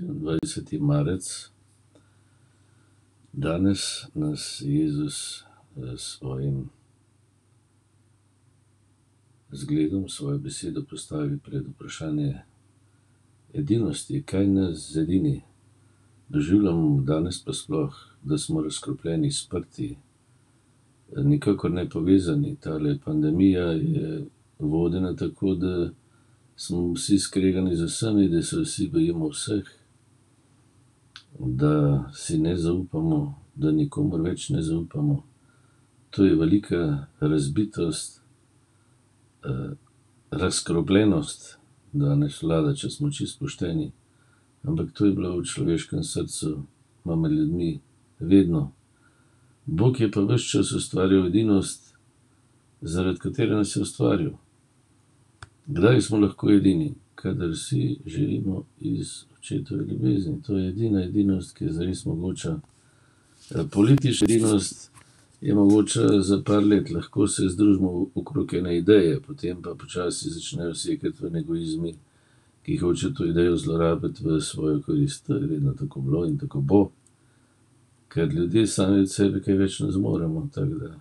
27. marec, danes nas Jezus s svojim zgledom, svojo besedo postavi pred vprašanje edinosti, kaj nas zedini. Doživljamo danes pa sploh, da smo razkropljeni, sprti, nikakor ne povezani. Tale pandemija je vodena tako, da smo vsi skregani z vsemi, da se vsi bojimo vseh, da si ne zaupamo, da nikomur več ne zaupamo. To je velika razbitost, razkropljenost danes vlada, če smo čisto pošteni. Ampak to je bilo v človeškem srcu, ima med ljudmi vedno. Bog je pa ves čas ustvarjal edinost, zaradi katere nas je ustvaril. Kdaj smo lahko edini? Kadar vsi živimo iz očetove ljubezni. To je edina edinost, ki je zares mogoča. politična edinost je mogoča za par let. Lahko se združimo okrog ene ideje, potem pa počasi začnejo sekati ven egoizmi, ki hočejo to idejo zlorabiti v svojo korist. To je vedno tako bilo in tako bo. Ker ljudje sami od sebe kaj več ne zmoremo, tako da,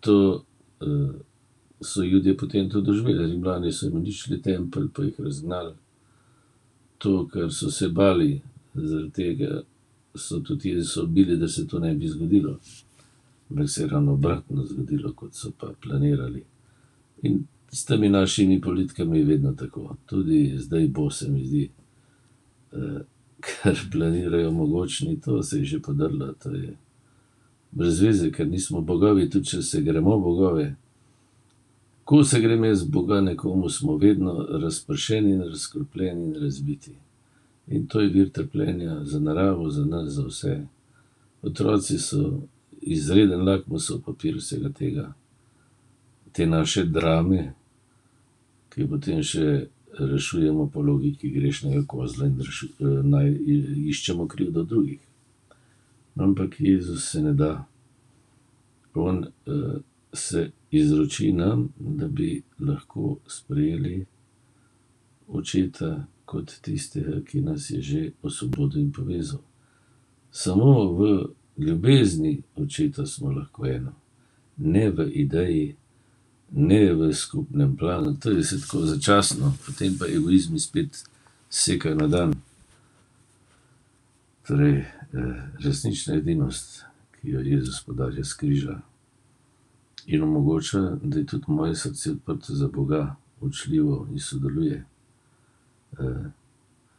to, so Judje potem tudi doživeli. Rimljani so jim uničili tempelj pa jih razgnali. To, kar so se bali, zaradi tega so tudi Jezusa ubili, da se to ne bi zgodilo. Ampak se je ravno obratno zgodilo, kot so pa planirali. In s temi našimi politikami je vedno tako. Tudi zdaj bo, se mi zdi. kar planirajo mogočni, to se je že podrlo, to je brez veze, ker nismo bogovi, tudi če se gremo bogove. Ko se grem jaz boga nekomu, smo vedno razpršeni in razkropljeni in razbiti. In to je vir trpljenja za naravo, za nas, za vse. Otroci so izreden lakmusov papir vsega tega. Te naše drame, ki potem še rešujemo po logiki grešnega kozla in naj iščemo krivdo v drugih. Ampak Jezus se ne da. On, se izroči nam, da bi lahko sprejeli očeta kot tistega, ki nas je že osvobodil in povezal. Samo v ljubezni očeta smo lahko eno. Ne v ideji, ne v skupnem planu, to je vse tako začasno, potem pa egoizmi spet sekajo na dan. Torej, resnična edinost, ki jo Jezus podarja s križa, in omogoča, da je tudi moje srce odprto za Boga, učljivo in sodeluje.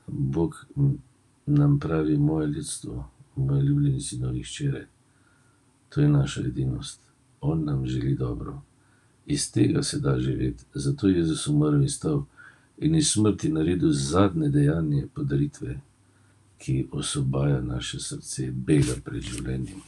Bog nam pravi: "Moje ljudstvo, moji ljubljeni sinovi in hčere." To je naša edinost. On nam želi dobro. Iz tega se da živeti. Zato je Jezus umrl in vstal in iz smrti naredil zadnje dejanje podaritve, ki osvobaja naše srce, bega pred življenjem.